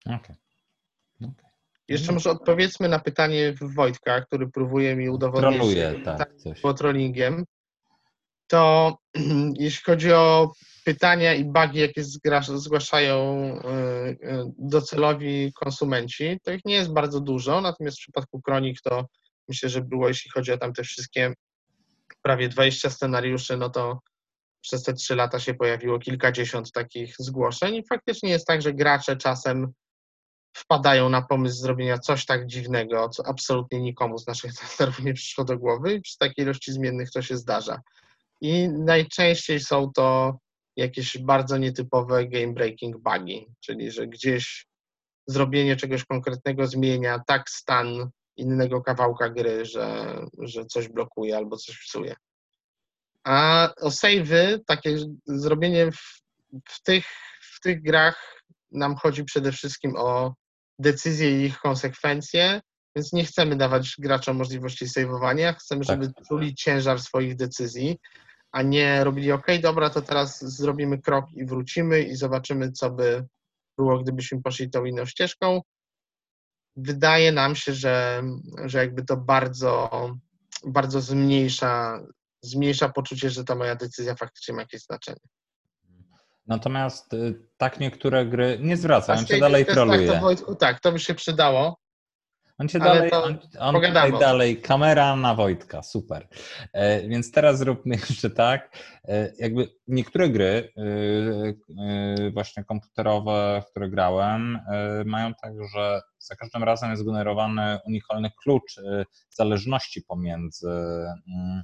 Okay. okay. Jeszcze może odpowiedzmy na pytanie Wojtka, który próbuje mi udowodnić, Troluje, tak, coś. trollingiem. To (clears throat) jeśli chodzi o pytania i bugi, jakie zgłaszają y, y, docelowi konsumenci, to ich nie jest bardzo dużo, natomiast w przypadku Kronik to myślę, że było, jeśli chodzi o tam te wszystkie prawie 20 scenariuszy, no to przez te trzy lata się pojawiło kilkadziesiąt takich zgłoszeń i faktycznie jest tak, że gracze czasem wpadają na pomysł zrobienia coś tak dziwnego, co absolutnie nikomu z naszych (laughs) trenerów nie przyszło do głowy i przy takiej ilości zmiennych to się zdarza. I najczęściej są to jakieś bardzo nietypowe game breaking bugi, czyli że gdzieś zrobienie czegoś konkretnego zmienia tak stan innego kawałka gry, że, że coś blokuje albo coś psuje. A o savey, takie zrobienie w, w, tych, w tych grach nam chodzi przede wszystkim o decyzje i ich konsekwencje, więc nie chcemy dawać graczom możliwości saveowania, chcemy, tak. żeby czuli ciężar swoich decyzji a nie robili OK, dobra, to teraz zrobimy krok i wrócimy i zobaczymy, co by było, gdybyśmy poszli tą inną ścieżką. Wydaje nam się, że, że jakby to bardzo, bardzo zmniejsza, zmniejsza poczucie, że ta moja decyzja faktycznie ma jakieś znaczenie. Natomiast y, tak niektóre gry nie zwracają, się dalej troluje. Tak to, Wojtku, tak, to by się przydało. On cię dalej, on, on dalej, kamera na Wojtka, super. E, więc teraz zróbmy (laughs) jeszcze tak, e, jakby niektóre gry e, e, właśnie komputerowe, w które grałem, e, mają tak, że za każdym razem jest generowany unikalny klucz zależności pomiędzy, mm,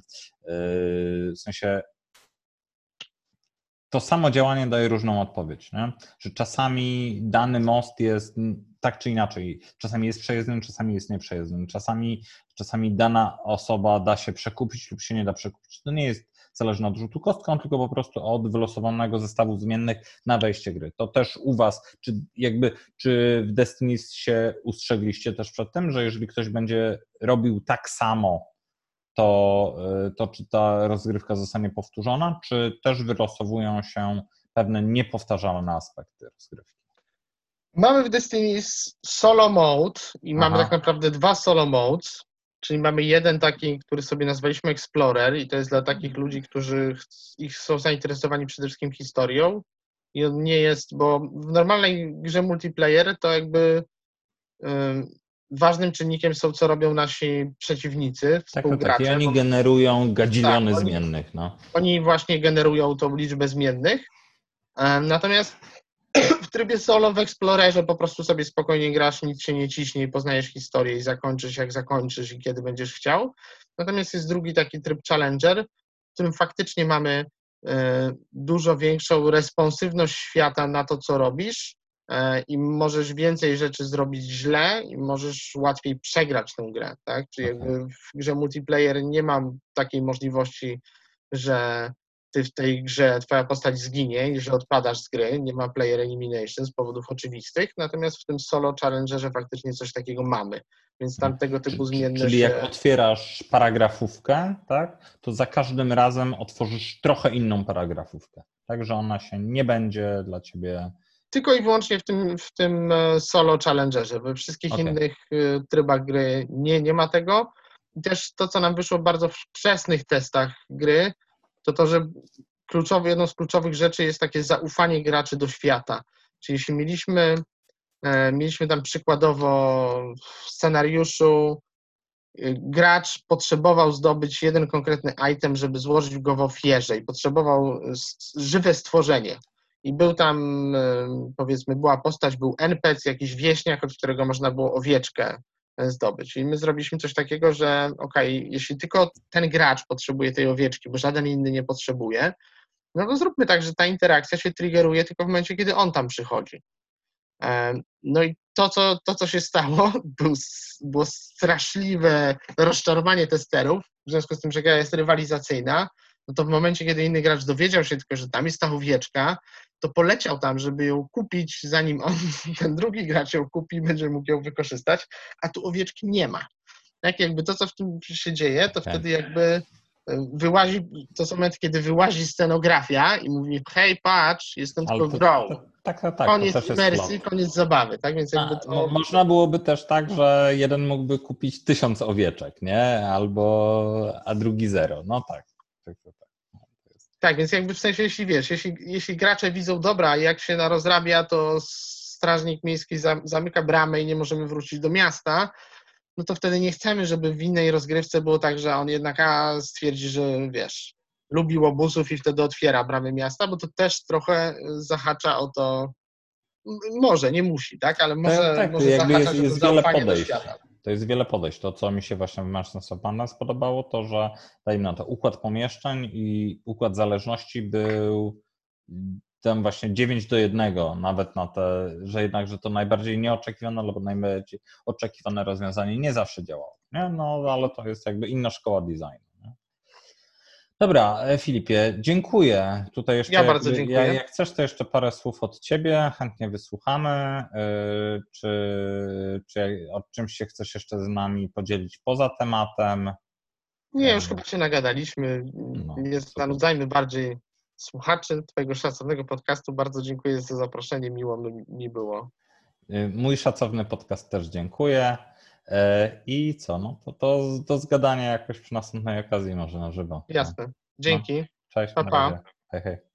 w sensie to samo działanie daje różną odpowiedź, nie? że czasami dany most jest tak czy inaczej, czasami jest przejezdnym, czasami jest nieprzejezdnym, czasami, czasami dana osoba da się przekupić lub się nie da przekupić. To nie jest zależne od rzutu kostką, tylko po prostu od wylosowanego zestawu zmiennych na wejście gry. To też u Was, czy jakby, czy w Destiny się ustrzegliście też przed tym, że jeżeli ktoś będzie robił tak samo to, y, to czy ta rozgrywka zostanie powtórzona, czy też wylosowują się pewne niepowtarzalne aspekty rozgrywki? Mamy w Destiny solo mode i Aha. mamy tak naprawdę dwa solo modes, czyli mamy jeden taki, który sobie nazwaliśmy Explorer i to jest dla takich ludzi, którzy ich są zainteresowani przede wszystkim historią i on nie jest, bo w normalnej grze multiplayer to jakby ważnym czynnikiem są, co robią nasi przeciwnicy, tak, tak, tak. I oni generują gadziliony tak, zmiennych. No. Oni właśnie generują tą liczbę zmiennych. Natomiast (clears throat) w trybie solo w Explorerze po prostu sobie spokojnie grasz, nic się nie ciśnie i poznajesz historię i zakończysz jak zakończysz i kiedy będziesz chciał. Natomiast jest drugi taki tryb Challenger, w którym faktycznie mamy e, dużo większą responsywność świata na to, co robisz E, i możesz więcej rzeczy zrobić źle i możesz łatwiej przegrać tę grę, tak? Czyli jakby w grze multiplayer nie mam takiej możliwości, że ty w tej grze, twoja postać zginie i że odpadasz z gry, nie ma player elimination z powodów oczywistych, natomiast w tym solo challengerze faktycznie coś takiego mamy, więc tam tego typu zmienne Czyli jak otwierasz paragrafówkę, tak, to za każdym razem otworzysz trochę inną paragrafówkę, tak, że ona się nie będzie dla ciebie tylko i wyłącznie w tym, w tym e, solo challengerze. We wszystkich okay. innych e, trybach gry nie, nie ma tego. I też to, co nam wyszło bardzo w wczesnych testach gry, to to, że kluczowy, jedną z kluczowych rzeczy jest takie zaufanie graczy do świata. Czyli jeśli mieliśmy, e, mieliśmy tam przykładowo w scenariuszu gracz potrzebował zdobyć jeden konkretny item, żeby złożyć go w ofierze i potrzebował żywe stworzenie i był tam, powiedzmy, była postać, był NPC, jakiś wieśniak, od którego można było owieczkę e, zdobyć. I my zrobiliśmy coś takiego, że ok, jeśli tylko ten gracz potrzebuje tej owieczki, bo żaden inny nie potrzebuje, no to zróbmy tak, że ta interakcja się triggeruje tylko w momencie, kiedy on tam przychodzi. E, no i to, co, to, co się stało, (laughs) był, było straszliwe rozczarowanie testerów, w związku z tym, że gra jest rywalizacyjna, no to w momencie, kiedy inny gracz dowiedział się tylko, że tam jest ta owieczka, to poleciał tam, żeby ją kupić, zanim on, (laughs) ten drugi gracz ją kupi, będzie mógł ją wykorzystać, a tu owieczki nie ma. Tak jakby to, co w tym się dzieje, to tak. wtedy jakby e, wyłazi, to są momenty, kiedy wyłazi scenografia i mówi, hej, patrz, jestem tylko grą. Tak, tak, tak. Koniec imersji, koniec zabawy, tak? Więc jakby to... a, można byłoby też tak, że jeden mógłby kupić tysiąc owieczek, nie? Albo, a drugi zero. No tak. Tak, tak. Tak, więc jakby w sensie, jeśli wiesz, jeśli, jeśli gracze widzą, dobra, jak się narozrabia, to strażnik miejski zamyka bramę i nie możemy wrócić do miasta, no to wtedy nie chcemy, żeby w innej rozgrywce było tak, że on jednak a, stwierdzi, że wiesz, lubi łobuzów i wtedy otwiera bramy miasta, bo to też trochę zahacza o to, może, nie musi, tak, ale może, tak, tak, może zahaczać jest, jest o to podejść. do świata. To jest wiele podejść. To, co mi się właśnie w Merchants of Mana spodobało, to, że dajmy na to układ pomieszczeń i układ zależności był tam właśnie 9 do 1, nawet na te, że jednak, że to najbardziej nieoczekiwane albo najbardziej oczekiwane rozwiązanie nie zawsze działało. Nie? No ale to jest jakby inna szkoła designu. Dobra, e, Filipie, dziękuję. Tutaj jeszcze, ja bardzo dziękuję. Jak, jak chcesz, to jeszcze parę słów od Ciebie, chętnie wysłuchamy. E, czy, czy o czymś się chcesz jeszcze z nami podzielić poza tematem? Nie, już chyba się nagadaliśmy. No, Nie zanudzajmy bardziej słuchaczy Twojego szacownego podcastu. Bardzo dziękuję za zaproszenie, miło mi było. E, mój szacowny podcast też dziękuję. I co, no to, to do zgadania jakoś przy następnej okazji może na żywo. Jasne. Dzięki. No. Cześć. Pa, pa. Hej, hej.